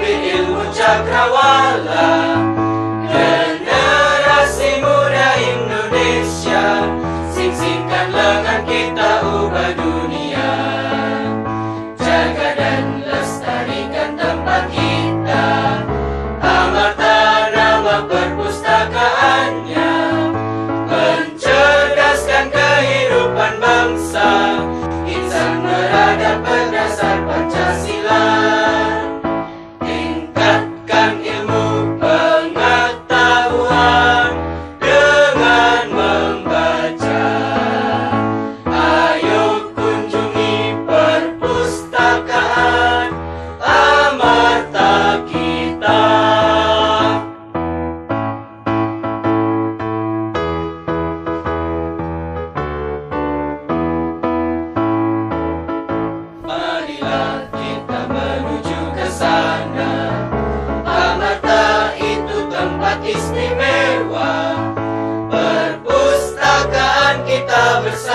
Ilmu cakrawala Generasi muda Indonesia Sing-singkan lengan kita ubah dunia. Jaga dan lestarikan tempat kita Amar nama perpustakaannya. Mencerdaskan kehidupan bangsa Insan beradab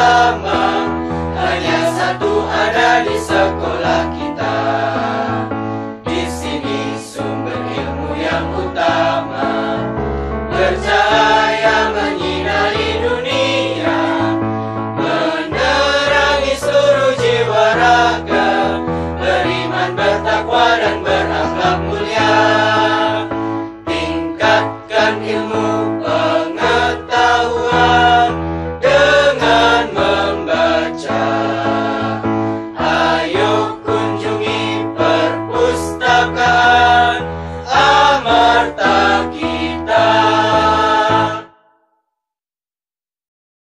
Hanya satu ada di sekolah kita. Di sini sumber ilmu yang utama. Bercahaya menyinari dunia. Menerangi seluruh jiwa raga. Beriman, bertakwa, dan berakhlak mulia. Tingkatkan ilmu Amarta.